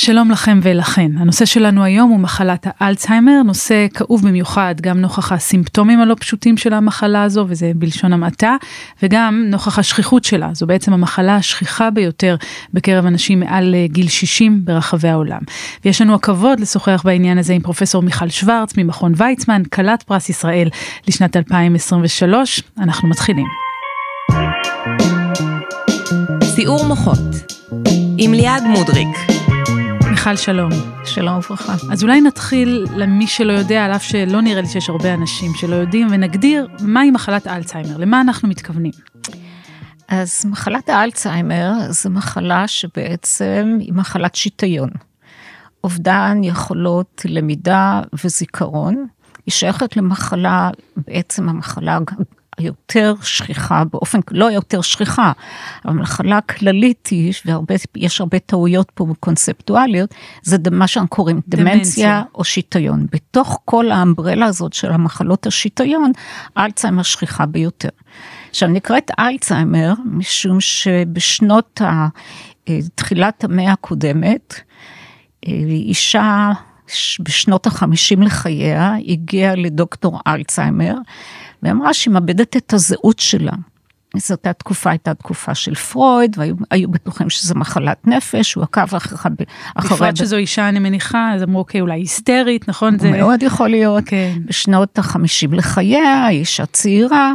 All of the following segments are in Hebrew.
שלום לכם ולכן. הנושא שלנו היום הוא מחלת האלצהיימר, נושא כאוב במיוחד גם נוכח הסימפטומים הלא פשוטים של המחלה הזו, וזה בלשון המעטה, וגם נוכח השכיחות שלה. זו בעצם המחלה השכיחה ביותר בקרב אנשים מעל אה, גיל 60 ברחבי העולם. ויש לנו הכבוד לשוחח בעניין הזה עם פרופסור מיכל שוורץ ממכון ויצמן, כלת פרס ישראל לשנת 2023. אנחנו מתחילים. סיעור מוחות עם ליעד מודריק מיכל שלום. שלום וברכה. אז אולי נתחיל למי שלא יודע, על אף שלא נראה לי שיש הרבה אנשים שלא יודעים, ונגדיר מהי מחלת אלצהיימר, למה אנחנו מתכוונים. אז מחלת האלצהיימר זו מחלה שבעצם היא מחלת שיטיון. אובדן יכולות למידה וזיכרון. היא שייכת למחלה, בעצם המחלה היותר שכיחה באופן, לא יותר שכיחה, אבל מחלה כללית היא, ויש הרבה טעויות פה קונספטואליות, זה מה שאנחנו קוראים דמנציה, דמנציה או שיטיון. בתוך כל האמברלה הזאת של המחלות השיטיון, אלצהיימר שכיחה ביותר. עכשיו נקראת אלצהיימר משום שבשנות ה... אה, תחילת המאה הקודמת, אה, אישה בשנות החמישים לחייה הגיעה לדוקטור אלצהיימר ואמרה שהיא מאבדת את הזהות שלה. זאת התקופה הייתה תקופה של פרויד והיו בטוחים שזה מחלת נפש הוא עקב אחריך. בפרט שזו אישה אני מניחה אז אמרו אוקיי אולי היסטרית נכון זה מאוד יכול להיות כן. בשנות החמישים לחייה אישה צעירה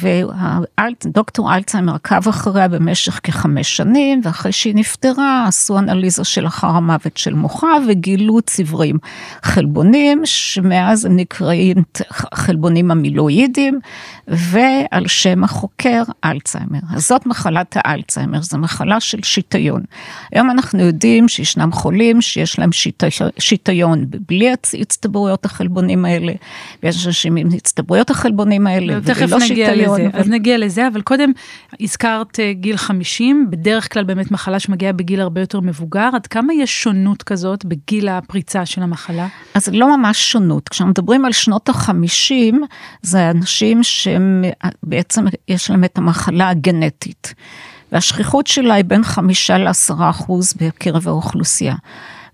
ודוקטור אלצהיימר עקב אחריה במשך כחמש שנים, ואחרי שהיא נפטרה עשו אנליזה של אחר המוות של מוחה וגילו צברים חלבונים, שמאז הם נקראים חלבונים המילואידים, ועל שם החוקר אלצהיימר. אז זאת מחלת האלצהיימר, זו מחלה של שיטיון. היום אנחנו יודעים שישנם חולים שיש להם שיטיון בלי הצטברויות החלבונים האלה, ויש אנשים עם הצטברויות החלבונים האלה, ולא שיטיון. נגיע לזה, אבל... אז נגיע לזה, אבל קודם הזכרת אה, גיל 50, בדרך כלל באמת מחלה שמגיעה בגיל הרבה יותר מבוגר, עד כמה יש שונות כזאת בגיל הפריצה של המחלה? אז לא ממש שונות, כשמדברים על שנות ה-50, זה אנשים שהם בעצם יש להם את המחלה הגנטית. והשכיחות שלה היא בין חמישה לעשרה אחוז בקרב האוכלוסייה.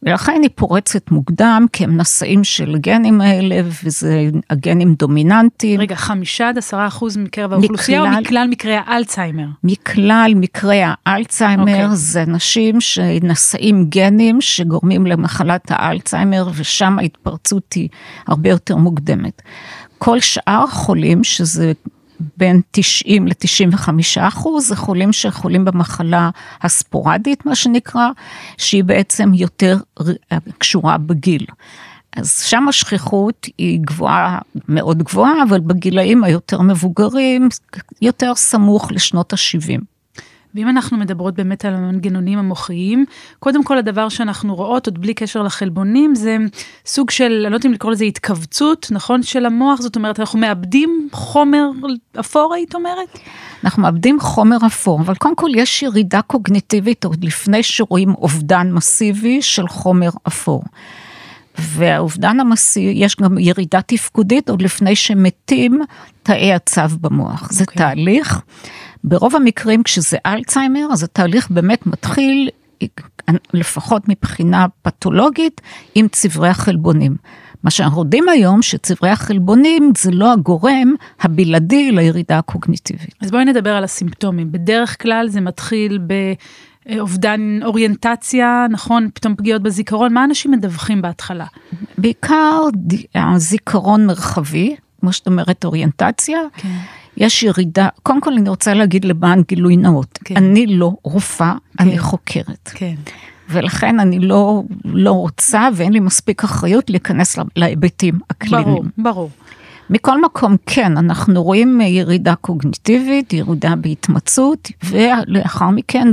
ולכן היא פורצת מוקדם, כי הם נשאים של הגנים האלה, וזה הגנים דומיננטיים. רגע, חמישה עד עשרה אחוז מקרב האוכלוסייה, מכלל, או מכלל מקרי האלצהיימר? מכלל מקרי האלצהיימר, okay. אוקיי. זה אנשים שנשאים גנים שגורמים למחלת האלצהיימר, ושם ההתפרצות היא הרבה יותר מוקדמת. כל שאר החולים, שזה בין 90 ל-95 אחוז, זה חולים שחולים במחלה הספורדית, מה שנקרא, שהיא בעצם יותר קשורה בגיל. אז שם השכיחות היא גבוהה, מאוד גבוהה, אבל בגילאים היותר מבוגרים, יותר סמוך לשנות ה-70. ואם אנחנו מדברות באמת על המנגנונים המוחיים, קודם כל הדבר שאנחנו רואות, עוד בלי קשר לחלבונים, זה סוג של, אני לא יודעת אם לקרוא לזה התכווצות, נכון, של המוח, זאת אומרת, אנחנו מאבדים חומר אפור, היית אומרת? אנחנו מאבדים חומר אפור, אבל קודם כל יש ירידה קוגניטיבית עוד לפני שרואים אובדן מסיבי של חומר אפור. והאובדן המסיבי, יש גם ירידה תפקודית עוד לפני שמתים תאי הצו במוח. Okay. זה אוקיי. תהליך. ברוב המקרים כשזה אלצהיימר, אז התהליך באמת מתחיל, לפחות מבחינה פתולוגית, עם צברי החלבונים. מה שאנחנו יודעים היום, שצברי החלבונים זה לא הגורם הבלעדי לירידה הקוגניטיבית. אז בואי נדבר על הסימפטומים. בדרך כלל זה מתחיל באובדן אוריינטציה, נכון? פתאום פגיעות בזיכרון, מה אנשים מדווחים בהתחלה? בעיקר זיכרון מרחבי, כמו שאת אומרת, אוריינטציה. כן. יש ירידה, קודם כל אני רוצה להגיד למען גילוי נאות, כן. אני לא רופאה, כן. אני חוקרת. כן. ולכן אני לא, לא רוצה ואין לי מספיק אחריות להיכנס להיבטים הקליניים. ברור, ברור. מכל מקום, כן, אנחנו רואים ירידה קוגניטיבית, ירידה בהתמצאות, ולאחר מכן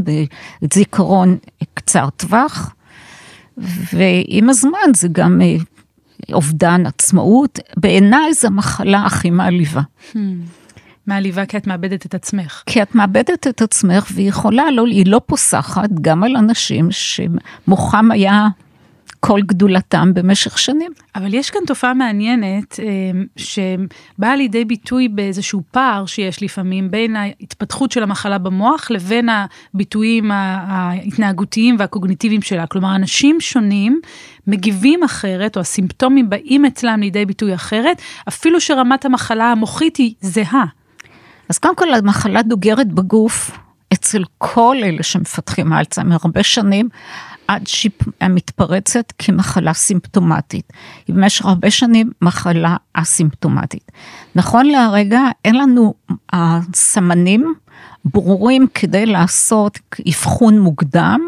בזיכרון קצר טווח, ועם הזמן זה גם אה, אובדן עצמאות. בעיניי זו המחלה הכי מעליבה. Hmm. מעליבה כי את מאבדת את עצמך. כי את מאבדת את עצמך והיא יכולה, לא, היא לא פוסחת גם על אנשים שמוחם היה כל גדולתם במשך שנים. אבל יש כאן תופעה מעניינת אה, שבאה לידי ביטוי באיזשהו פער שיש לפעמים בין ההתפתחות של המחלה במוח לבין הביטויים ההתנהגותיים והקוגניטיביים שלה. כלומר, אנשים שונים מגיבים אחרת, או הסימפטומים באים אצלם לידי ביטוי אחרת, אפילו שרמת המחלה המוחית היא זהה. אז קודם כל המחלה דוגרת בגוף אצל כל אלה שמפתחים אלצהיימר הרבה שנים, עד שהיא מתפרצת כמחלה סימפטומטית. היא במשך הרבה שנים מחלה אסימפטומטית. נכון להרגע אין לנו הסמנים ברורים כדי לעשות אבחון מוקדם,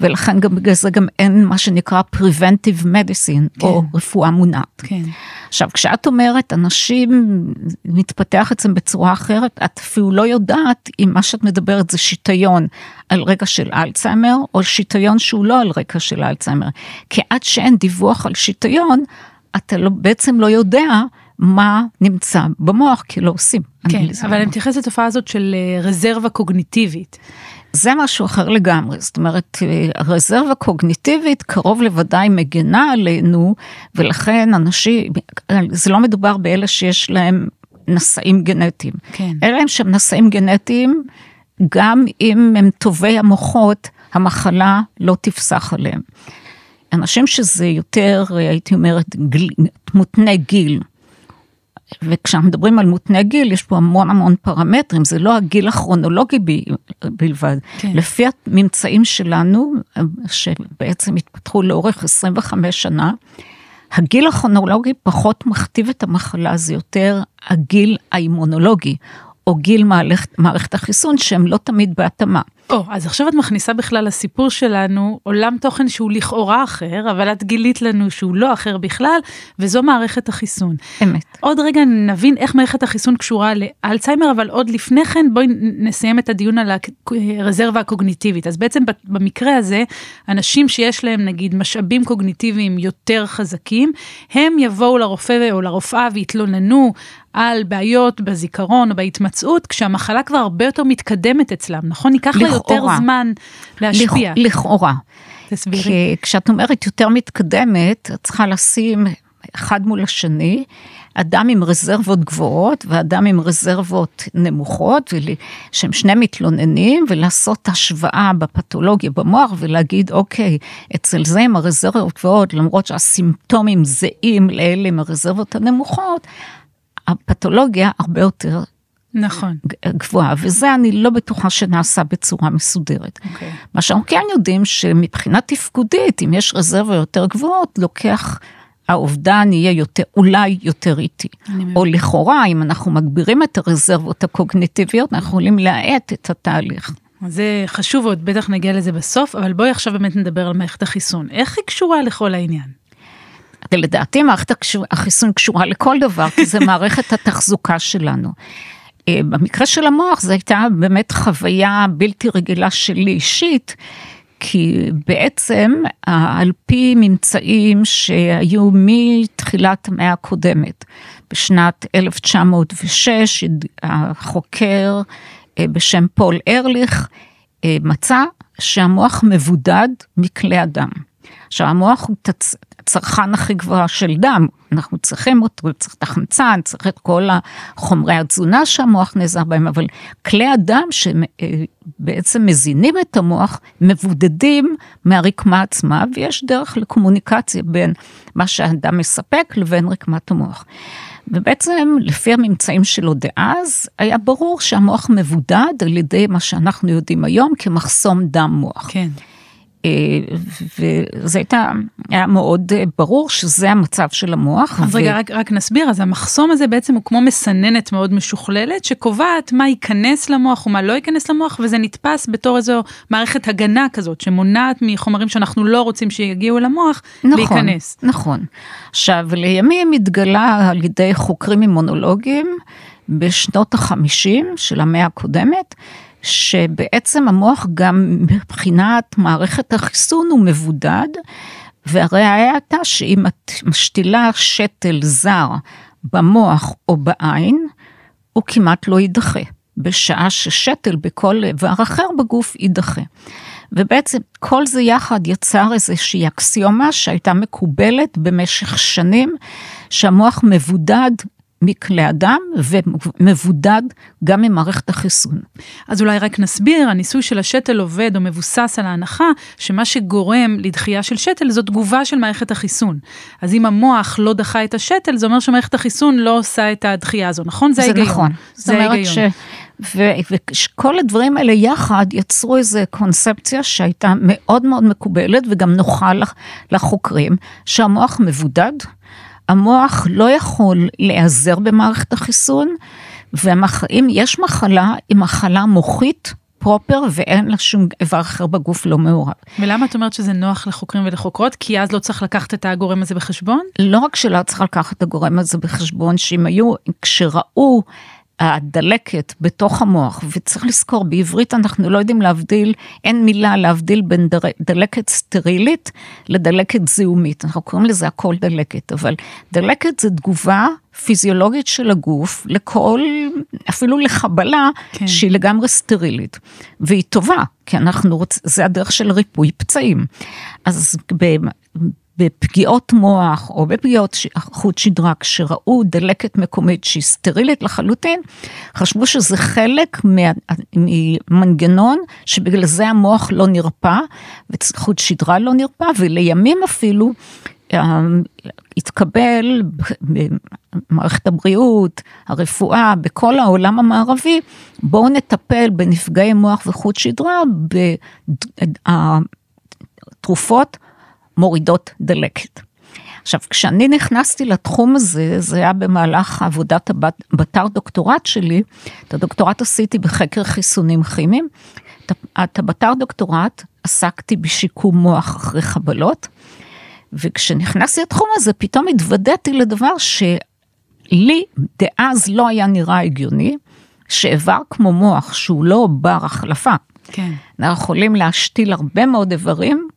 ולכן גם בגלל זה גם אין מה שנקרא preventive medicine, כן. או רפואה מונעת. כן. עכשיו, כשאת אומרת, אנשים מתפתח אצלם בצורה אחרת, את אפילו לא יודעת אם מה שאת מדברת זה שיטיון על רקע של אלצהיימר, או שיטיון שהוא לא על רקע של אלצהיימר. כי עד שאין דיווח על שיטיון, אתה לא, בעצם לא יודע מה נמצא במוח, כי לא עושים. כן, אבל אני מתייחסת לתופעה הזאת של אה, רזרבה קוגניטיבית. זה משהו אחר לגמרי, זאת אומרת, אה, רזרבה קוגניטיבית קרוב לוודאי מגנה עלינו, ולכן אנשים, זה לא מדובר באלה שיש להם נשאים גנטיים. כן. אלה הם שהם נשאים גנטיים, גם אם הם טובי המוחות, המחלה לא תפסח עליהם. אנשים שזה יותר, הייתי אומרת, גיל, מותנה גיל. וכשאנחנו מדברים על מותנה גיל, יש פה המון המון פרמטרים, זה לא הגיל הכרונולוגי ב, בלבד. כן. לפי הממצאים שלנו, שבעצם התפתחו לאורך 25 שנה, הגיל הכרונולוגי פחות מכתיב את המחלה, זה יותר הגיל האימונולוגי, או גיל מערכת, מערכת החיסון, שהם לא תמיד בהתאמה. או, oh, אז עכשיו את מכניסה בכלל לסיפור שלנו עולם תוכן שהוא לכאורה אחר, אבל את גילית לנו שהוא לא אחר בכלל, וזו מערכת החיסון. אמת. עוד רגע נבין איך מערכת החיסון קשורה לאלצהיימר, אבל עוד לפני כן בואי נסיים את הדיון על הרזרבה הקוגניטיבית. אז בעצם במקרה הזה, אנשים שיש להם נגיד משאבים קוגניטיביים יותר חזקים, הם יבואו לרופא או לרופאה ויתלוננו על בעיות בזיכרון או בהתמצאות, כשהמחלה כבר הרבה יותר מתקדמת אצלם, נכון? ייקח לה יותר זמן להשפיע. לכאורה. תסבירי. כשאת אומרת יותר מתקדמת, את צריכה לשים אחד מול השני, אדם עם רזרבות גבוהות ואדם עם רזרבות נמוכות, שהם שני מתלוננים, ולעשות השוואה בפתולוגיה במוח ולהגיד, אוקיי, אצל זה עם הרזרבות גבוהות, למרות שהסימפטומים זהים לאלה עם הרזרבות הנמוכות, הפתולוגיה הרבה יותר נכון. גבוהה, וזה אני לא בטוחה שנעשה בצורה מסודרת. Okay. אוקיי. מה שאנחנו כן יודעים שמבחינה תפקודית, אם יש רזרבה יותר גבוהות, לוקח, האובדן יהיה יותר, אולי יותר איטי. או לכאורה, אם אנחנו מגבירים את הרזרבות הקוגניטיביות, אנחנו יכולים להאט את התהליך. זה חשוב עוד, בטח נגיע לזה בסוף, אבל בואי עכשיו באמת נדבר על מערכת החיסון. איך היא קשורה לכל העניין? לדעתי מערכת החיסון קשורה לכל דבר, כי זה מערכת התחזוקה שלנו. אה, במקרה של המוח זו הייתה באמת חוויה בלתי רגילה שלי אישית, כי בעצם על פי ממצאים שהיו מתחילת המאה הקודמת, בשנת 1906, החוקר אה, בשם פול ארליך אה, מצא שהמוח מבודד מכלי אדם. עכשיו המוח הוא תצ... הצרכן הכי גבוה של דם, אנחנו צריכים אותו, צריך את החמצן, צריך את כל החומרי התזונה שהמוח נעזר בהם, אבל כלי הדם שבעצם מזינים את המוח, מבודדים מהרקמה עצמה, ויש דרך לקומוניקציה בין מה שהדם מספק לבין רקמת המוח. ובעצם לפי הממצאים שלו דאז, היה ברור שהמוח מבודד על ידי מה שאנחנו יודעים היום כמחסום דם מוח. כן. אה, וזה הייתה, היה מאוד אה, ברור שזה המצב של המוח. אז ו... רגע, רק, רק נסביר, אז המחסום הזה בעצם הוא כמו מסננת מאוד משוכללת, שקובעת מה ייכנס למוח ומה לא ייכנס למוח, וזה נתפס בתור איזו מערכת הגנה כזאת, שמונעת מחומרים שאנחנו לא רוצים שיגיעו למוח, נכון, להיכנס. נכון. עכשיו, לימים התגלה על ידי חוקרים אימונולוגיים בשנות החמישים של המאה הקודמת, שבעצם המוח גם מבחינת מערכת החיסון הוא מבודד, והראיה הייתה שאם את משתילה שתל זר במוח או בעין, הוא כמעט לא יידחה, בשעה ששתל בכל איבר אחר בגוף יידחה. ובעצם כל זה יחד יצר איזושהי אקסיומה שהייתה מקובלת במשך שנים, שהמוח מבודד מכלי אדם ומבודד גם ממערכת החיסון. אז אולי רק נסביר, הניסוי של השתל עובד או מבוסס על ההנחה שמה שגורם לדחייה של שתל זו תגובה של מערכת החיסון. אז אם המוח לא דחה את השתל, זה אומר שמערכת החיסון לא עושה את הדחייה הזו, נכון? זה ההיגיון. זה נכון. זה ההיגיון. וכל הדברים האלה יחד יצרו איזה קונספציה שהייתה מאוד מאוד מקובלת וגם נוחה לחוקרים, שהמוח מבודד, המוח לא יכול להיעזר במערכת החיסון, ואם יש מחלה, היא מחלה מוחית. פרופר ואין לה שום איבר אחר בגוף לא מעורב. ולמה את אומרת שזה נוח לחוקרים ולחוקרות? כי אז לא צריך לקחת את הגורם הזה בחשבון? לא רק שלא צריך לקחת את הגורם הזה בחשבון, שאם היו, כשראו הדלקת בתוך המוח, וצריך לזכור, בעברית אנחנו לא יודעים להבדיל, אין מילה להבדיל בין דלקת סטרילית לדלקת זיהומית, אנחנו קוראים לזה הכל דלקת, אבל דלקת זה תגובה פיזיולוגית של הגוף לכל, אפילו לחבלה כן. שהיא לגמרי סטרילית, והיא טובה, כי אנחנו רוצים, זה הדרך של ריפוי פצעים. אז בפגיעות מוח או בפגיעות חוט שדרה, כשראו דלקת מקומית שהיא סטרילית לחלוטין, חשבו שזה חלק ממנגנון שבגלל זה המוח לא נרפא, וחוט שדרה לא נרפא, ולימים אפילו אה, התקבל במערכת הבריאות, הרפואה, בכל העולם המערבי, בואו נטפל בנפגעי מוח וחוט שדרה בתרופות מורידות דלקת. עכשיו, כשאני נכנסתי לתחום הזה, זה היה במהלך עבודת הבתר דוקטורט שלי, את הדוקטורט עשיתי בחקר חיסונים כימיים, את הבתר דוקטורט עסקתי בשיקום מוח אחרי חבלות, וכשנכנסתי לתחום הזה, פתאום התוודעתי לדבר שלי דאז לא היה נראה הגיוני, שאיבר כמו מוח שהוא לא בר החלפה, כן. אנחנו יכולים להשתיל הרבה מאוד איברים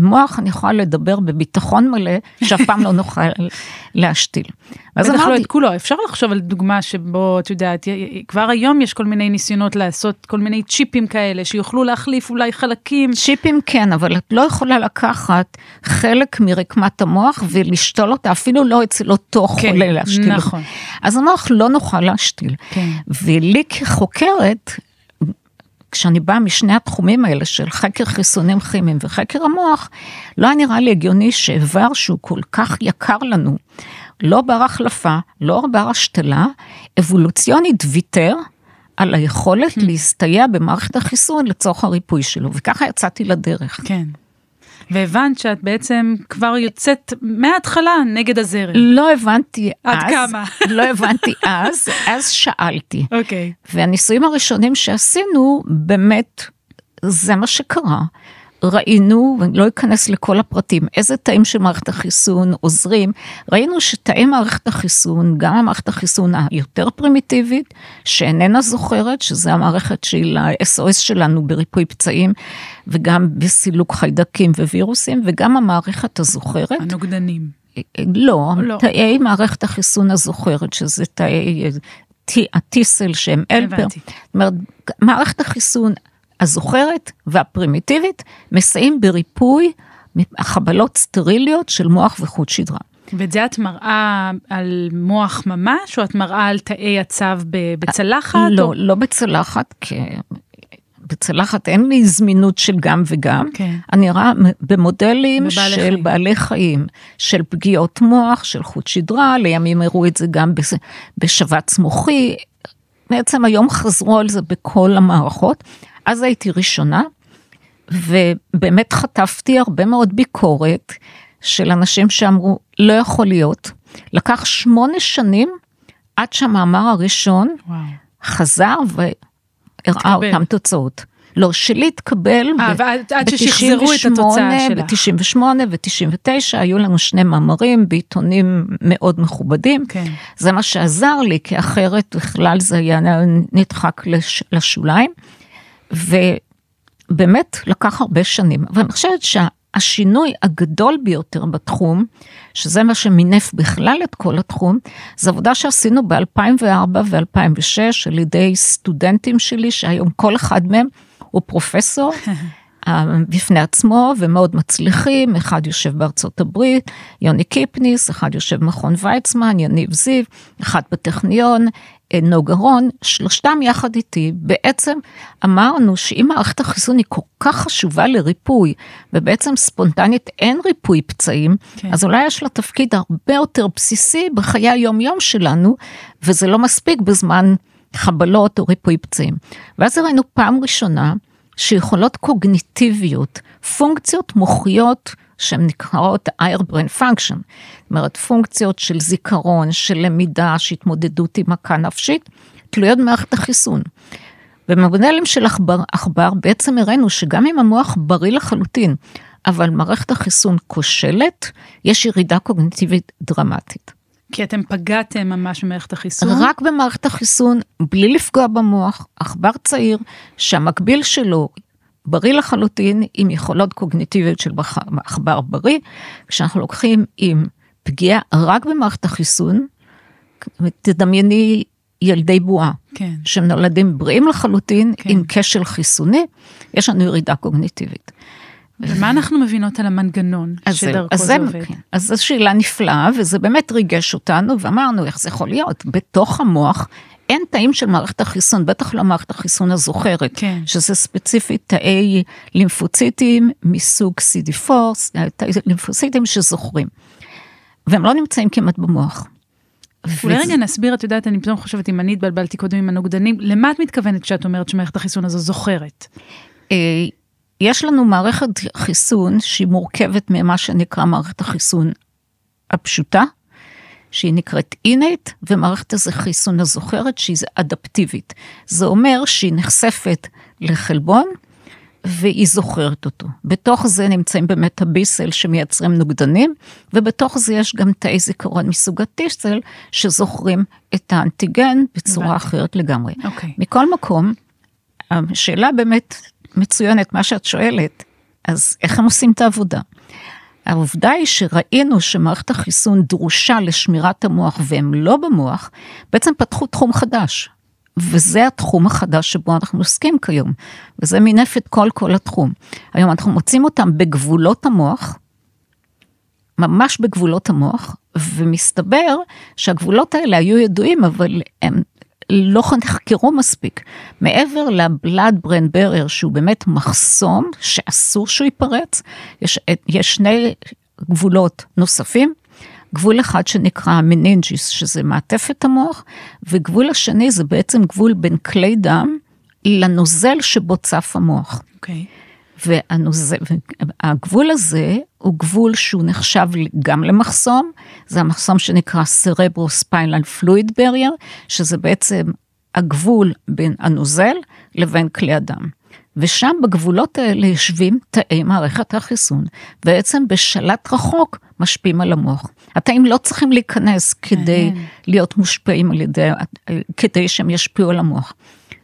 מוח אני יכולה לדבר בביטחון מלא, שאף פעם לא נוכל להשתיל. אז אמרתי... בטח לא את כולו, אפשר לחשוב על דוגמה שבו, את יודעת, כבר היום יש כל מיני ניסיונות לעשות כל מיני צ'יפים כאלה, שיוכלו להחליף אולי חלקים. צ'יפים כן, אבל את לא יכולה לקחת חלק מרקמת המוח ולשתול אותה, אפילו לא אצל אותו כן, חולה להשתיל. נכון. אז המוח לא נוכל להשתיל. כן. ולי כחוקרת, כשאני באה משני התחומים האלה של חקר חיסונים כימיים וחקר המוח, לא היה נראה לי הגיוני שאיבר שהוא כל כך יקר לנו, לא בר החלפה, לא בר השתלה, אבולוציונית ויתר על היכולת hmm. להסתייע במערכת החיסון לצורך הריפוי שלו, וככה יצאתי לדרך. כן. והבנת שאת בעצם כבר יוצאת מההתחלה נגד הזרם. לא הבנתי עד אז. עד כמה? לא הבנתי אז, אז שאלתי. אוקיי. Okay. והניסויים הראשונים שעשינו, באמת, זה מה שקרה. ראינו, ואני לא אכנס לכל הפרטים, איזה תאים של מערכת החיסון עוזרים, ראינו שתאי מערכת החיסון, גם המערכת החיסון היותר פרימיטיבית, שאיננה זוכרת, שזה המערכת של ה-SOS שלנו בריפוי פצעים, וגם בסילוק חיידקים ווירוסים, וגם המערכת הזוכרת. הנוגדנים. לא, לא. תאי מערכת החיסון הזוכרת, שזה תאי הטיסל שהם אלפר. הבנתי. זאת אומרת, מערכת החיסון הזוכרת והפרימיטיבית מסייעים בריפוי חבלות סטריליות של מוח וחוט שדרה. ואת זה את מראה על מוח ממש, או את מראה על תאי הצו בצלחת? לא, או... לא בצלחת, כי בצלחת אין לי זמינות של גם וגם. כן. אני רואה במודלים בבעלי של חיים. בעלי חיים, של פגיעות מוח, של חוט שדרה, לימים הראו את זה גם בשבץ מוחי. בעצם היום חזרו על זה בכל המערכות. אז הייתי ראשונה, ובאמת חטפתי הרבה מאוד ביקורת של אנשים שאמרו, לא יכול להיות. לקח שמונה שנים עד שהמאמר הראשון וואו. חזר והראה אותם תוצאות. לא, שלי התקבל עד ששחזרו את התוצאה שלה. ב-98 ו-99 היו לנו שני מאמרים בעיתונים מאוד מכובדים. כן. זה מה שעזר לי, כי אחרת בכלל זה היה נדחק לש, לשוליים. ובאמת לקח הרבה שנים, אבל אני חושבת שהשינוי הגדול ביותר בתחום, שזה מה שמינף בכלל את כל התחום, זו עבודה שעשינו ב-2004 ו-2006 על ידי סטודנטים שלי, שהיום כל אחד מהם הוא פרופסור. בפני עצמו ומאוד מצליחים, אחד יושב בארצות הברית, יוני קיפניס, אחד יושב במכון ויצמן, יניב זיו, אחד בטכניון, נוגה רון, שלושתם יחד איתי, בעצם אמרנו שאם מערכת החיסון היא כל כך חשובה לריפוי, ובעצם ספונטנית אין ריפוי פצעים, כן. אז אולי יש לה תפקיד הרבה יותר בסיסי בחיי היום יום שלנו, וזה לא מספיק בזמן חבלות או ריפוי פצעים. ואז ראינו פעם ראשונה שיכולות קוגניטיביות, פונקציות מוחיות שהן נקראות higher brain function, זאת אומרת פונקציות של זיכרון, של למידה, של התמודדות עם מכה נפשית, תלויות במערכת החיסון. במודלים של עכבר, עכבר בעצם הראינו שגם אם המוח בריא לחלוטין, אבל מערכת החיסון כושלת, יש ירידה קוגניטיבית דרמטית. כי אתם פגעתם ממש במערכת החיסון? רק במערכת החיסון, בלי לפגוע במוח, עכבר צעיר, שהמקביל שלו בריא לחלוטין, עם יכולות קוגניטיביות של עכבר בריא, כשאנחנו לוקחים עם פגיעה רק במערכת החיסון, תדמייני ילדי בועה, כן. שנולדים בריאים לחלוטין, כן. עם כשל חיסוני, יש לנו ירידה קוגניטיבית. ומה אנחנו מבינות על המנגנון שדרכו זה, זה עובד? כן. אז זו שאלה נפלאה, וזה באמת ריגש אותנו, ואמרנו איך זה יכול להיות, בתוך המוח אין תאים של מערכת החיסון, בטח לא מערכת החיסון הזוכרת, כן. שזה ספציפית תאי לימפוציטים מסוג CD4, תאי לימפוציטים שזוכרים. והם לא נמצאים כמעט במוח. אולי רגע נסביר, את יודעת, אני פתאום חושבת, אם אני התבלבלתי קודם עם הנוגדנים, למה את מתכוונת כשאת אומרת שמערכת החיסון הזו זוכרת? אה, יש לנו מערכת חיסון שהיא מורכבת ממה שנקרא מערכת החיסון הפשוטה, שהיא נקראת אינט, ומערכת חיסון הזוכרת שהיא אדפטיבית. זה אומר שהיא נחשפת לחלבון, והיא זוכרת אותו. בתוך זה נמצאים באמת הביסל שמייצרים נוגדנים, ובתוך זה יש גם תאי זיכרון מסוג הטיסל שזוכרים את האנטיגן בצורה אחרת לגמרי. Okay. אוקיי. מכל מקום, השאלה באמת מצוינת, מה שאת שואלת, אז איך הם עושים את העבודה? העובדה היא שראינו שמערכת החיסון דרושה לשמירת המוח והם לא במוח, בעצם פתחו תחום חדש. וזה התחום החדש שבו אנחנו עוסקים כיום, וזה מינף את כל כל התחום. היום אנחנו מוצאים אותם בגבולות המוח, ממש בגבולות המוח, ומסתבר שהגבולות האלה היו ידועים, אבל הם לא נחקרו מספיק. מעבר ל blood-brain barrier, שהוא באמת מחסום, שאסור שהוא ייפרץ, יש, יש שני גבולות נוספים. גבול אחד שנקרא meninges, שזה מעטפת המוח, וגבול השני זה בעצם גבול בין כלי דם לנוזל שבו צף המוח. אוקיי. Okay. והגבול הזה הוא גבול שהוא נחשב גם למחסום, זה המחסום שנקרא cerebrospinal fluid barrier, שזה בעצם הגבול בין הנוזל לבין כלי הדם. ושם בגבולות האלה יושבים תאי מערכת החיסון, בעצם בשלט רחוק משפיעים על המוח. התאים לא צריכים להיכנס כדי להיות מושפעים על ידי, כדי שהם ישפיעו על המוח.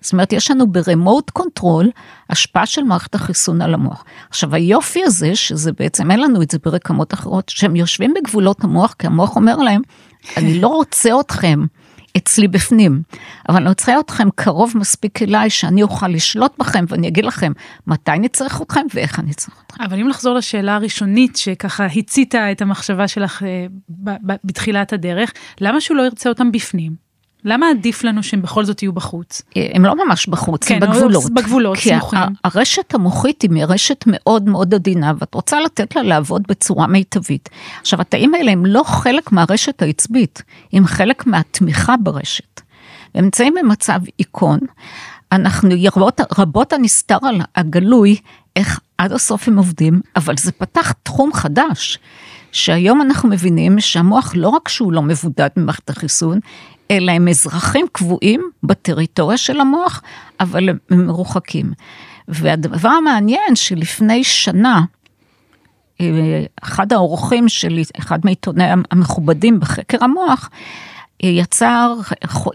זאת אומרת, יש לנו ב remote control השפעה של מערכת החיסון על המוח. עכשיו, היופי הזה, שזה בעצם, אין לנו את זה ברקמות אחרות, שהם יושבים בגבולות המוח, כי המוח אומר להם, אני לא רוצה אתכם. אצלי בפנים, אבל אני רוצה אתכם קרוב מספיק אליי שאני אוכל לשלוט בכם ואני אגיד לכם מתי נצטרך אתכם ואיך אני צריך אתכם. אבל אם לחזור לשאלה הראשונית שככה הציתה את המחשבה שלך אה, בתחילת הדרך, למה שהוא לא ירצה אותם בפנים? למה עדיף לנו שהם בכל זאת יהיו בחוץ? הם לא ממש בחוץ, כן, הם בגבולות. בגבולות, סמוכים. כי הרשת המוחית היא רשת מאוד מאוד עדינה, ואת רוצה לתת לה לעבוד בצורה מיטבית. עכשיו, התאים האלה הם לא חלק מהרשת העצבית, הם חלק מהתמיכה ברשת. הם נמצאים במצב איכון. אנחנו, רבות, רבות הנסתר על הגלוי, איך עד הסוף הם עובדים, אבל זה פתח תחום חדש. שהיום אנחנו מבינים שהמוח לא רק שהוא לא מבודד ממערכת החיסון, אלא הם אזרחים קבועים בטריטוריה של המוח, אבל הם מרוחקים. והדבר המעניין שלפני שנה, אה, אחד האורחים שלי, אחד מעיתוני המכובדים בחקר המוח, אה, יצר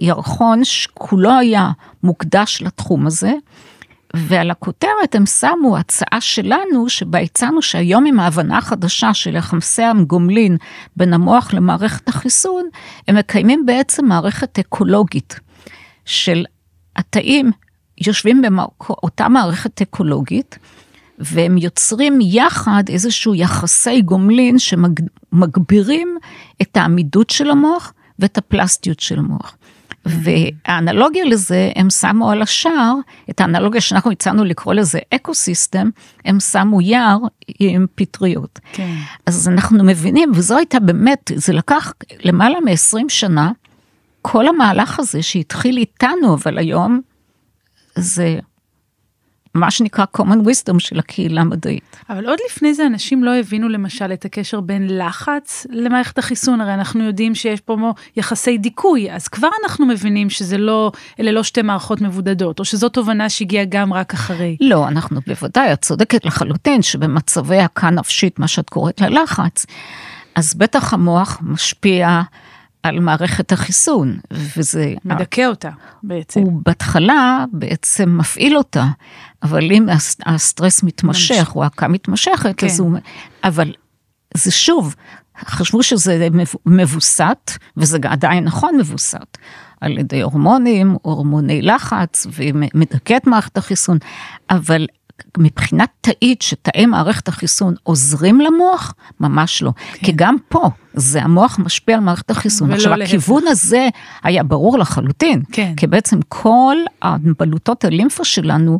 ירחון שכולו היה מוקדש לתחום הזה, ועל הכותרת הם שמו הצעה שלנו שבה הצענו שהיום עם ההבנה החדשה של יחסי הגומלין בין המוח למערכת החיסון, הם מקיימים בעצם מערכת אקולוגית של התאים יושבים באותה מערכת אקולוגית, והם יוצרים יחד איזשהו יחסי גומלין שמגבירים את העמידות של המוח ואת הפלסטיות של המוח. והאנלוגיה לזה, הם שמו על השער, את האנלוגיה שאנחנו הצענו לקרוא לזה אקו סיסטם, הם שמו יער עם פטריות. כן. אז אנחנו מבינים, וזו הייתה באמת, זה לקח למעלה מ-20 שנה, כל המהלך הזה שהתחיל איתנו, אבל היום זה מה שנקרא common wisdom של הקהילה המדעית. אבל עוד לפני זה אנשים לא הבינו למשל את הקשר בין לחץ למערכת החיסון, הרי אנחנו יודעים שיש פה יחסי דיכוי, אז כבר אנחנו מבינים שזה לא, אלה לא שתי מערכות מבודדות, או שזו תובנה שהגיעה גם רק אחרי. לא, אנחנו בוודאי, את צודקת לחלוטין שבמצבי הכה נפשית, מה שאת קוראת ללחץ, אז בטח המוח משפיע על מערכת החיסון, וזה... מדכא אותה בעצם. הוא בהתחלה בעצם מפעיל אותה, אבל אם הסטרס מתמשך, או ההקה מתמשכת, כן. אז הוא... אבל זה שוב, חשבו שזה מבוסת, וזה עדיין נכון מבוסת, על ידי הורמונים, הורמוני לחץ, ומדכא את מערכת החיסון, אבל מבחינה תאית שתאי מערכת החיסון עוזרים למוח, ממש לא. כן. כי גם פה, זה המוח משפיע על מערכת החיסון. עכשיו, להפך. הכיוון הזה היה ברור לחלוטין. כן. כי בעצם כל הבלוטות הלימפה שלנו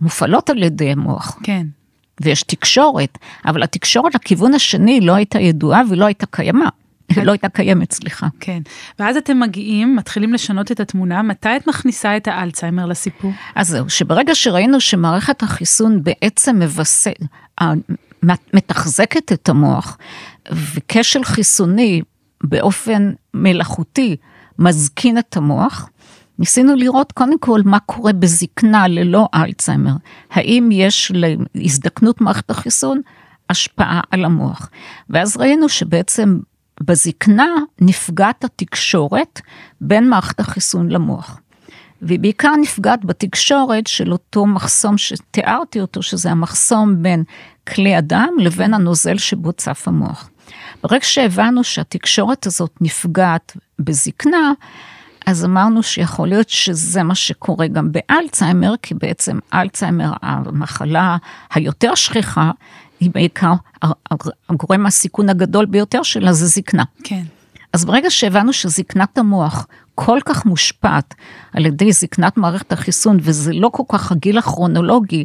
מופעלות על ידי המוח. כן. ויש תקשורת, אבל התקשורת לכיוון השני לא הייתה ידועה ולא הייתה קיימה. לא הייתה קיימת, סליחה. כן, ואז אתם מגיעים, מתחילים לשנות את התמונה, מתי את מכניסה את האלצהיימר לסיפור? אז זהו, שברגע שראינו שמערכת החיסון בעצם מבסס, מתחזקת את המוח, וכשל חיסוני באופן מלאכותי מזקין את המוח, ניסינו לראות קודם כל מה קורה בזקנה ללא אלצהיימר. האם יש להזדקנות מערכת החיסון השפעה על המוח. ואז ראינו שבעצם בזקנה נפגעת התקשורת בין מערכת החיסון למוח. והיא בעיקר נפגעת בתקשורת של אותו מחסום שתיארתי אותו, שזה המחסום בין כלי הדם לבין הנוזל שבו צף המוח. ברגע שהבנו שהתקשורת הזאת נפגעת בזקנה, אז אמרנו שיכול להיות שזה מה שקורה גם באלצהיימר, כי בעצם אלצהיימר, המחלה היותר שכיחה, היא בעיקר, הגורם הסיכון הגדול ביותר שלה זה זקנה. כן. אז ברגע שהבנו שזקנת המוח כל כך מושפעת על ידי זקנת מערכת החיסון, וזה לא כל כך הגיל הכרונולוגי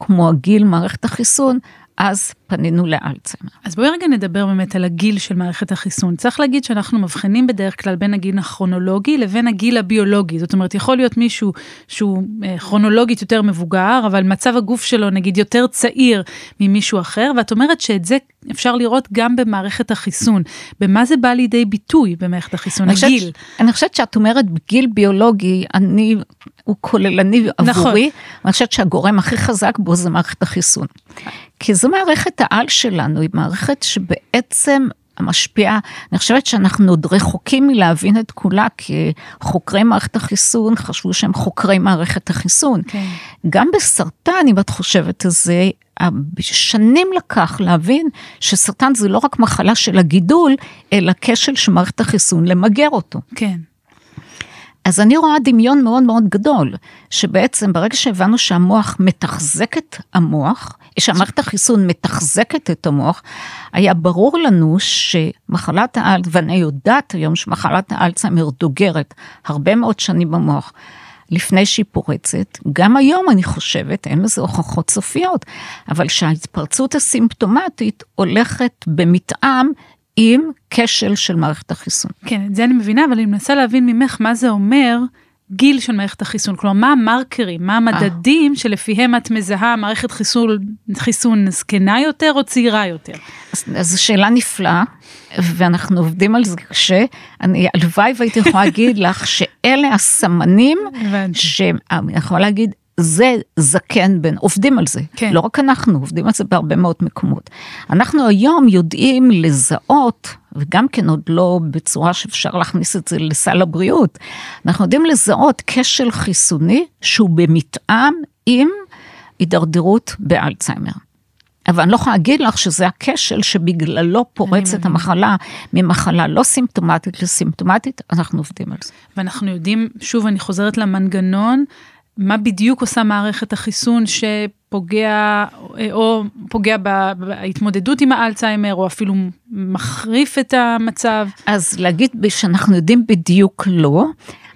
כמו הגיל מערכת החיסון, אז פנינו לאלצהיימר. אז בואי רגע נדבר באמת על הגיל של מערכת החיסון. צריך להגיד שאנחנו מבחינים בדרך כלל בין הגיל הכרונולוגי לבין הגיל הביולוגי. זאת אומרת, יכול להיות מישהו שהוא אה, כרונולוגית יותר מבוגר, אבל מצב הגוף שלו נגיד יותר צעיר ממישהו אחר, ואת אומרת שאת זה אפשר לראות גם במערכת החיסון. במה זה בא לידי ביטוי במערכת החיסון, הגיל? חושבת, אני חושבת שאת אומרת גיל ביולוגי, אני, הוא כוללני עבורי. נכון. אני חושבת שהגורם הכי חזק בו זה מערכת החיסון. כי זו מערכת העל שלנו, היא מערכת שבעצם משפיעה, אני חושבת שאנחנו עוד רחוקים מלהבין את כולה, כי חוקרי מערכת החיסון חשבו שהם חוקרי מערכת החיסון. כן. גם בסרטן, אם את חושבת על זה, שנים לקח להבין שסרטן זה לא רק מחלה של הגידול, אלא כשל של מערכת החיסון למגר אותו. כן. אז אני רואה דמיון מאוד מאוד גדול, שבעצם ברגע שהבנו שהמוח מתחזק את המוח, שהמערכת החיסון מתחזקת את המוח, היה ברור לנו שמחלת האל, ואני יודעת היום שמחלת האלצהיימר דוגרת הרבה מאוד שנים במוח. לפני שהיא פורצת, גם היום אני חושבת, אין לזה הוכחות סופיות, אבל שההתפרצות הסימפטומטית הולכת במתאם עם כשל של מערכת החיסון. כן, את זה אני מבינה, אבל אני מנסה להבין ממך מה זה אומר גיל של מערכת החיסון, כלומר מה המרקרים, מה המדדים 아. שלפיהם את מזהה מערכת חיסון, חיסון זקנה יותר או צעירה יותר? אז, זו שאלה נפלאה, ואנחנו עובדים על זה קשה. אני הלוואי והייתי יכולה להגיד לך שאלה הסמנים, שאני יכולה להגיד זה זקן בין, עובדים על זה, כן. לא רק אנחנו, עובדים על זה בהרבה מאוד מקומות. אנחנו היום יודעים לזהות, וגם כן עוד לא בצורה שאפשר להכניס את זה לסל הבריאות, אנחנו יודעים לזהות כשל חיסוני שהוא במתאם עם הידרדרות באלצהיימר. אבל אני לא יכולה להגיד לך שזה הכשל שבגללו פורצת המחלה ממחלה לא סימפטומטית לסימפטומטית, אנחנו עובדים על זה. ואנחנו יודעים, שוב אני חוזרת למנגנון, מה בדיוק עושה מערכת החיסון פוגע, או פוגע בהתמודדות עם האלצהיימר, או אפילו מחריף את המצב? אז להגיד שאנחנו יודעים בדיוק לא,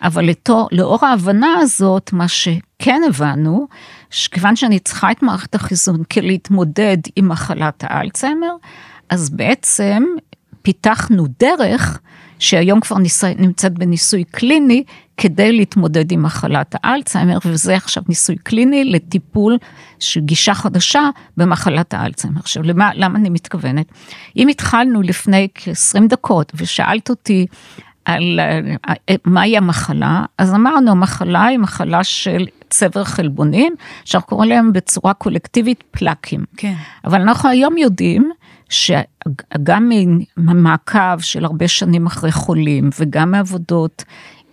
אבל לתור, לאור ההבנה הזאת, מה שכן הבנו, שכיוון שאני צריכה את מערכת החיסון כדי להתמודד עם מחלת האלצהיימר, אז בעצם פיתחנו דרך שהיום כבר ניסי, נמצאת בניסוי קליני כדי להתמודד עם מחלת האלצהיימר, וזה עכשיו ניסוי קליני לטיפול של גישה חדשה במחלת האלצהיימר. עכשיו, למה, למה אני מתכוונת? אם התחלנו לפני כ-20 דקות ושאלת אותי על אה, מהי המחלה, אז אמרנו, המחלה היא מחלה של צבר חלבונים, שאנחנו קוראים להם בצורה קולקטיבית פלאקים. כן. אבל אנחנו היום יודעים שגם ממעקב של הרבה שנים אחרי חולים וגם מעבודות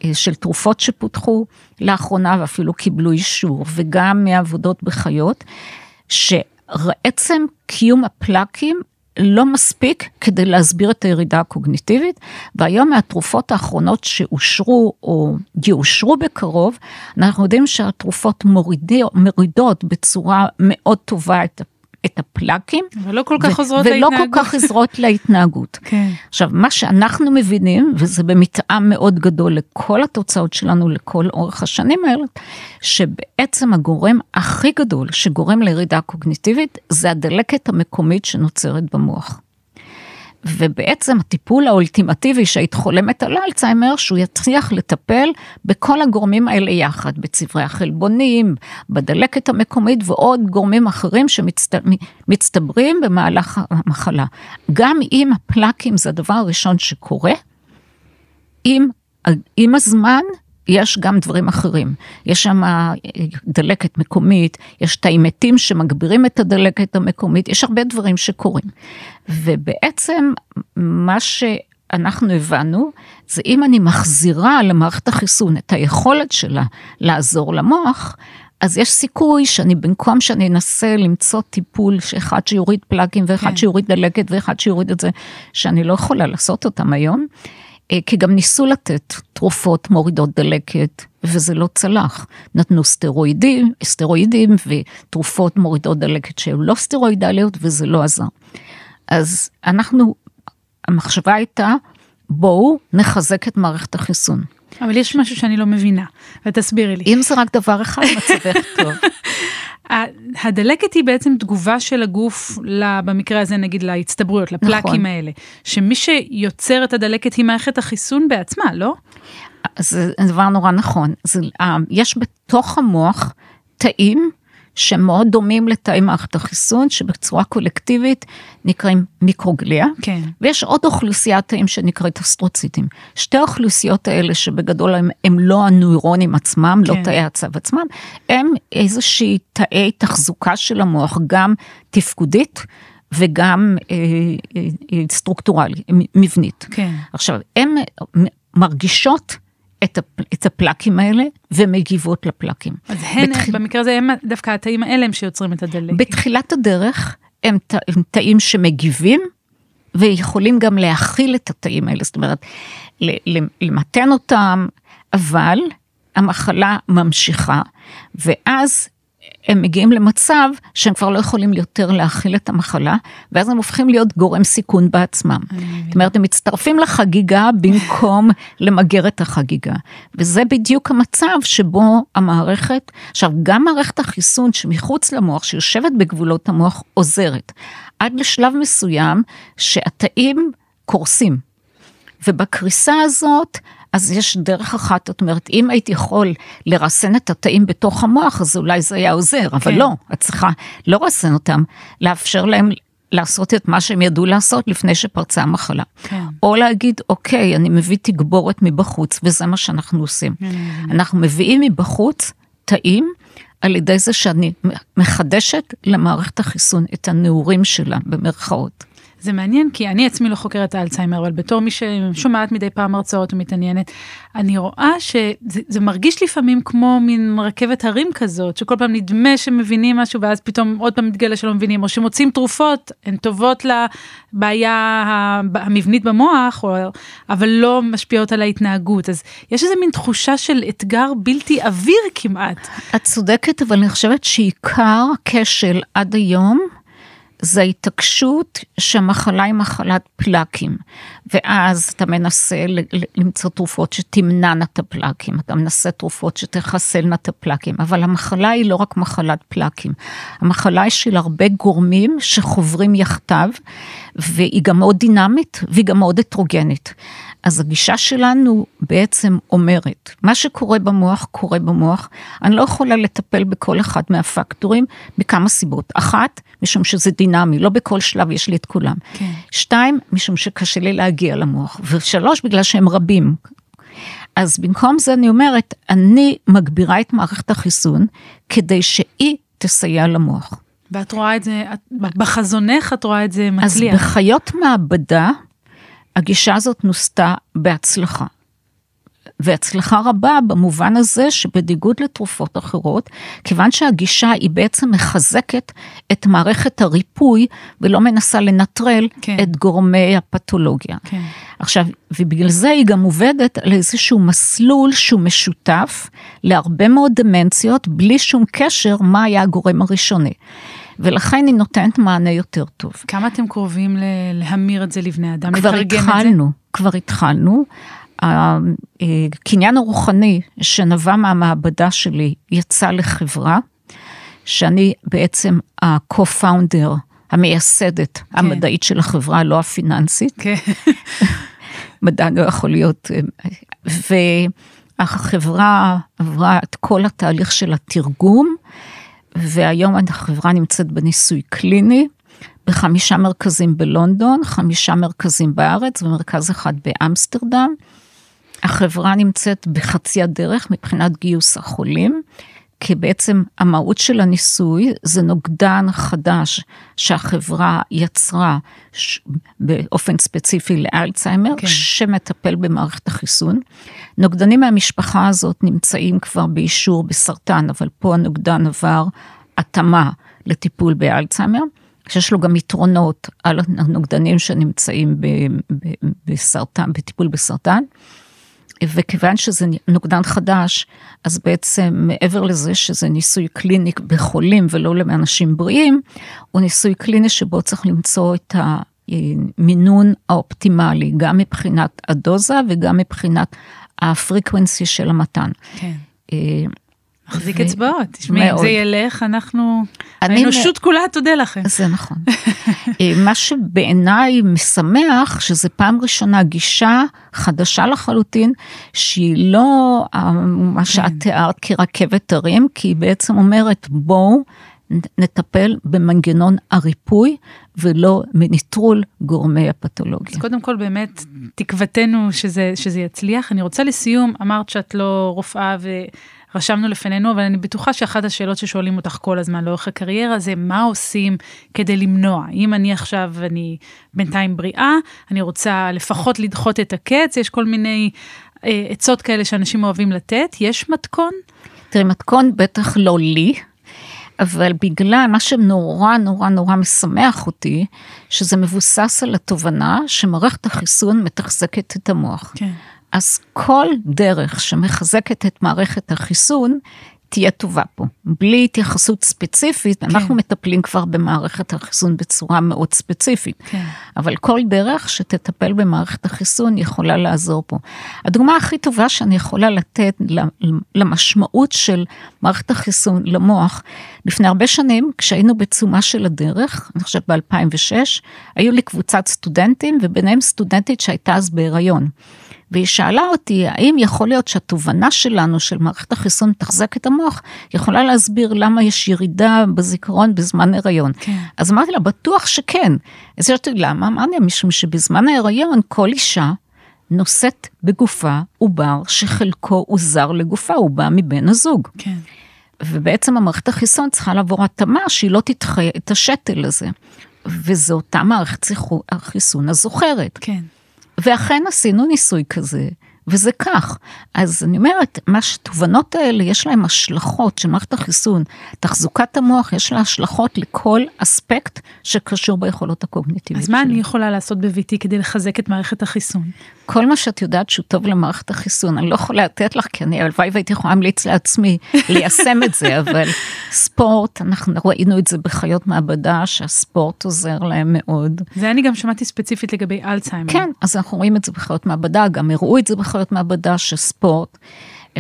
אה, של תרופות שפותחו לאחרונה ואפילו קיבלו אישור וגם מעבודות בחיות, שעצם קיום הפלאקים לא מספיק כדי להסביר את הירידה הקוגניטיבית, והיום מהתרופות האחרונות שאושרו או יאושרו בקרוב, אנחנו יודעים שהתרופות מורידות, מורידות בצורה מאוד טובה את את הפלאקים. ולא כל כך עוזרות להתנהגות. ולא כל כך עוזרות להתנהגות. כן. עכשיו, מה שאנחנו מבינים, וזה במתאם מאוד גדול לכל התוצאות שלנו לכל אורך השנים האלה, שבעצם הגורם הכי גדול שגורם לירידה קוגניטיבית, זה הדלקת המקומית שנוצרת במוח. ובעצם הטיפול האולטימטיבי שהיית חולמת על אלצהיימר, שהוא יצליח לטפל בכל הגורמים האלה יחד, בצברי החלבונים, בדלקת המקומית ועוד גורמים אחרים שמצטברים במהלך המחלה. גם אם הפלאקים זה הדבר הראשון שקורה, עם, עם הזמן יש גם דברים אחרים. יש שם אה, דלקת מקומית, יש תאים מתים שמגבירים את הדלקת המקומית, יש הרבה דברים שקורים. ובעצם מה שאנחנו הבנו, זה אם אני מחזירה למערכת החיסון את היכולת שלה לעזור למוח, אז יש סיכוי שאני במקום שאני אנסה למצוא טיפול שאחד שיוריד פלאגים ואחד כן. שיוריד דלקת ואחד שיוריד את זה, שאני לא יכולה לעשות אותם היום. אה, כי גם ניסו לתת תרופות מורידות דלקת, וזה לא צלח. נתנו סטרואידים, סטרואידים ותרופות מורידות דלקת שהן לא סטרואידליות, וזה לא עזר. אז אנחנו, המחשבה הייתה, בואו נחזק את מערכת החיסון. אבל יש משהו שאני לא מבינה, ותסבירי לי. אם זה רק דבר אחד, מצבך טוב. הדלקת היא בעצם תגובה של הגוף, במקרה הזה נגיד להצטברויות, לפלאקים נכון. האלה, שמי שיוצר את הדלקת היא מערכת החיסון בעצמה, לא? זה דבר נורא נכון. זה, אה, יש בתוך המוח תאים שמאוד דומים לתאי מערכת החיסון, שבצורה קולקטיבית נקראים מיקרוגליה, כן. ויש עוד אוכלוסיית תאים שנקראת אסטרוציטים. שתי האוכלוסיות האלה שבגדול הם, הם לא הנוירונים עצמם, לא כן. לא תאי הצו עצמם, הם איזושהי תאי תחזוקה של המוח, גם תפקודית. וגם אה, אה, אה סטרוקטורלי, מבנית. כן. עכשיו, הן מרגישות את, הפ, את הפלאקים האלה ומגיבות לפלאקים. אז הן, בתח... במקרה הזה, הם דווקא התאים האלה הם שיוצרים את הדלק. בתחילת הדרך הם, ת, הם תאים שמגיבים ויכולים גם להכיל את התאים האלה, זאת אומרת, למתן אותם, אבל המחלה ממשיכה, ואז הם מגיעים למצב שהם כבר לא יכולים יותר להכיל את המחלה, ואז הם הופכים להיות גורם סיכון בעצמם. זאת אומרת, הם מצטרפים לחגיגה במקום למגר את החגיגה. וזה בדיוק המצב שבו המערכת, עכשיו גם מערכת החיסון שמחוץ למוח, שיושבת בגבולות המוח, עוזרת. עד לשלב מסוים שהתאים קורסים. ובקריסה הזאת אז יש דרך אחת, זאת אומרת, אם הייתי יכול לרסן את התאים בתוך המוח, אז אולי זה היה עוזר, אבל כן. לא, את צריכה לא לרסן אותם, לאפשר להם לעשות את מה שהם ידעו לעשות לפני שפרצה המחלה. כן. או להגיד, אוקיי, אני מביא תגבורת מבחוץ, וזה מה שאנחנו עושים. כן. אנחנו מביאים מבחוץ תאים, על ידי זה שאני מחדשת למערכת החיסון את הנעורים שלה, במרכאות. זה מעניין כי אני עצמי לא חוקרת האלצהיימר, אבל בתור מי ששומעת מדי פעם הרצאות ומתעניינת, אני רואה שזה מרגיש לפעמים כמו מין רכבת הרים כזאת, שכל פעם נדמה שמבינים משהו ואז פתאום עוד פעם מתגלה שלא מבינים, או שמוצאים תרופות, הן טובות לבעיה המבנית במוח, או, אבל לא משפיעות על ההתנהגות. אז יש איזה מין תחושה של אתגר בלתי עביר כמעט. את צודקת, אבל אני חושבת שעיקר הכשל עד היום, זה ההתעקשות שהמחלה היא מחלת פלאקים, ואז אתה מנסה למצוא תרופות שתמנענה את הפלאקים, אתה מנסה תרופות שתחסלנה את הפלאקים, אבל המחלה היא לא רק מחלת פלאקים, המחלה היא של הרבה גורמים שחוברים יחדיו, והיא גם מאוד דינמית והיא גם מאוד הטרוגנית. אז הגישה שלנו בעצם אומרת, מה שקורה במוח, קורה במוח. אני לא יכולה לטפל בכל אחד מהפקטורים מכמה סיבות. אחת, משום שזה דינמי, לא בכל שלב יש לי את כולם. כן. שתיים, משום שקשה לי להגיע למוח. ושלוש, בגלל שהם רבים. אז במקום זה אני אומרת, אני מגבירה את מערכת החיסון כדי שהיא תסייע למוח. ואת רואה את זה, בחזונך את רואה את זה מצליח. אז בחיות מעבדה, הגישה הזאת נוסתה בהצלחה. והצלחה רבה במובן הזה שבניגוד לתרופות אחרות, כיוון שהגישה היא בעצם מחזקת את מערכת הריפוי ולא מנסה לנטרל כן. את גורמי הפתולוגיה. כן. עכשיו, ובגלל זה היא גם עובדת על איזשהו מסלול שהוא משותף להרבה מאוד דמנציות, בלי שום קשר מה היה הגורם הראשוני. ולכן היא נותנת מענה יותר טוב. כמה אתם קרובים להמיר את זה לבני אדם, כבר התחלנו, כבר התחלנו. הקניין הרוחני שנבע מהמעבדה שלי יצא לחברה, שאני בעצם ה-co-founder, המייסדת כן. המדעית של החברה, לא הפיננסית. כן. מדע לא יכול להיות, והחברה עברה את כל התהליך של התרגום, והיום החברה נמצאת בניסוי קליני. בחמישה מרכזים בלונדון, חמישה מרכזים בארץ ומרכז אחד באמסטרדם. החברה נמצאת בחצי הדרך מבחינת גיוס החולים, כי בעצם המהות של הניסוי זה נוגדן חדש שהחברה יצרה ש... באופן ספציפי לאלצהיימר, כן. שמטפל במערכת החיסון. נוגדנים מהמשפחה הזאת נמצאים כבר באישור בסרטן, אבל פה הנוגדן עבר התאמה לטיפול באלצהיימר. שיש לו גם יתרונות על הנוגדנים שנמצאים בסרטן, בטיפול בסרטן. וכיוון שזה נוגדן חדש, אז בעצם מעבר לזה שזה ניסוי קליני בחולים ולא לאנשים בריאים, הוא ניסוי קליני שבו צריך למצוא את המינון האופטימלי, גם מבחינת הדוזה וגם מבחינת הפריקוונסי של המתן. כן. אה, מחזיק אצבעות, תשמעי, אם זה ילך, אנחנו, האנושות כולה תודה לכם. זה נכון. אה, מה שבעיניי משמח, שזה פעם ראשונה גישה חדשה לחלוטין, שהיא לא אה, מה שאת כן. תיארת כרכבת הרים, כי היא בעצם אומרת, בואו נטפל במנגנון הריפוי ולא מנטרול גורמי הפתולוגיה. אז קודם כל באמת תקוותנו שזה, שזה יצליח. אני רוצה לסיום, אמרת שאת לא רופאה ו... רשמנו לפנינו, אבל אני בטוחה שאחת השאלות ששואלים אותך כל הזמן לאורך הקריירה זה מה עושים כדי למנוע. אם אני עכשיו, אני בינתיים בריאה, אני רוצה לפחות לדחות את הקץ, יש כל מיני אה, עצות כאלה שאנשים אוהבים לתת, יש מתכון? תראי, מתכון בטח לא לי. אבל בגלל מה שנורא נורא נורא משמח אותי, שזה מבוסס על התובנה שמערכת החיסון מתחזקת את המוח. כן. אז כל דרך שמחזקת את מערכת החיסון, תהיה טובה פה. בלי התייחסות ספציפית, כן. אנחנו מטפלים כבר במערכת החיסון בצורה מאוד ספציפית. כן. אבל כל דרך שתטפל במערכת החיסון יכולה לעזור פה. הדוגמה הכי טובה שאני יכולה לתת למשמעות של מערכת החיסון למוח, לפני הרבה שנים, כשהיינו בעצומה של הדרך, אני חושבת ב-2006, היו לי קבוצת סטודנטים, וביניהם סטודנטית שהייתה אז בהיריון. והיא שאלה אותי, האם יכול להיות שהתובנה שלנו של מערכת החיסון מתחזק את המוח, יכולה להסביר למה יש ירידה בזיכרון בזמן הריון. כן. אז אמרתי לה, בטוח שכן. אז שאלתי, למה? אמרתי לה, משום שבזמן ההריון כל אישה נושאת בגופה עובר שחלקו הוא זר לגופה, הוא בא מבן הזוג. כן. ובעצם המערכת החיסון צריכה לעבור התאמה שהיא לא תדחה את השתל הזה. וזו אותה מערכת החיסון הזוכרת. כן. ואכן עשינו ניסוי כזה, וזה כך. אז אני אומרת, מה שתובנות האלה יש להן השלכות של מערכת החיסון. תחזוקת המוח יש לה השלכות לכל אספקט שקשור ביכולות הקוגניטיביות אז מה אני יכולה לעשות בביתי כדי לחזק את מערכת החיסון? כל מה שאת יודעת שהוא טוב למערכת החיסון, אני לא יכולה לתת לך, כי אני הלוואי והייתי יכולה להמליץ לעצמי ליישם את זה, אבל ספורט, אנחנו ראינו את זה בחיות מעבדה, שהספורט עוזר להם מאוד. זה אני גם שמעתי ספציפית לגבי אלצהיימר. כן, אז אנחנו רואים את זה בחיות מעבדה, גם הראו את זה בחיות מעבדה, שספורט.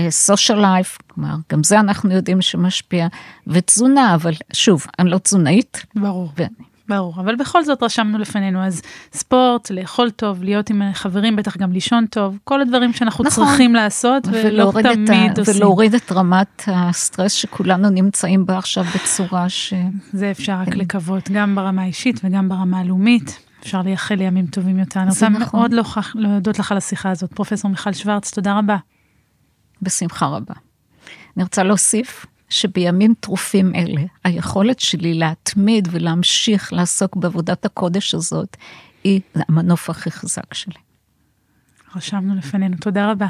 סושיאל לייף, כלומר, גם זה אנחנו יודעים שמשפיע, ותזונה, אבל שוב, אני לא תזונאית. ברור. ו... ברור, אבל בכל זאת רשמנו לפנינו, אז ספורט, לאכול טוב, להיות עם חברים, בטח גם לישון טוב, כל הדברים שאנחנו נכון, צריכים לעשות ולא תמיד ה, עושים. ולהוריד את רמת הסטרס שכולנו נמצאים בה עכשיו בצורה ש... זה אפשר רק כן. לקוות, גם ברמה האישית וגם ברמה הלאומית. אפשר לייחל לימים טובים יותר. אני רוצה נכון. מאוד להודות לך על השיחה הזאת. פרופסור מיכל שוורץ, תודה רבה. בשמחה רבה. אני רוצה להוסיף שבימים טרופים אלה, היכולת שלי להתמיד ולהמשיך לעסוק בעבודת הקודש הזאת, היא המנוף הכי חזק שלי. רשמנו לפנינו, תודה רבה.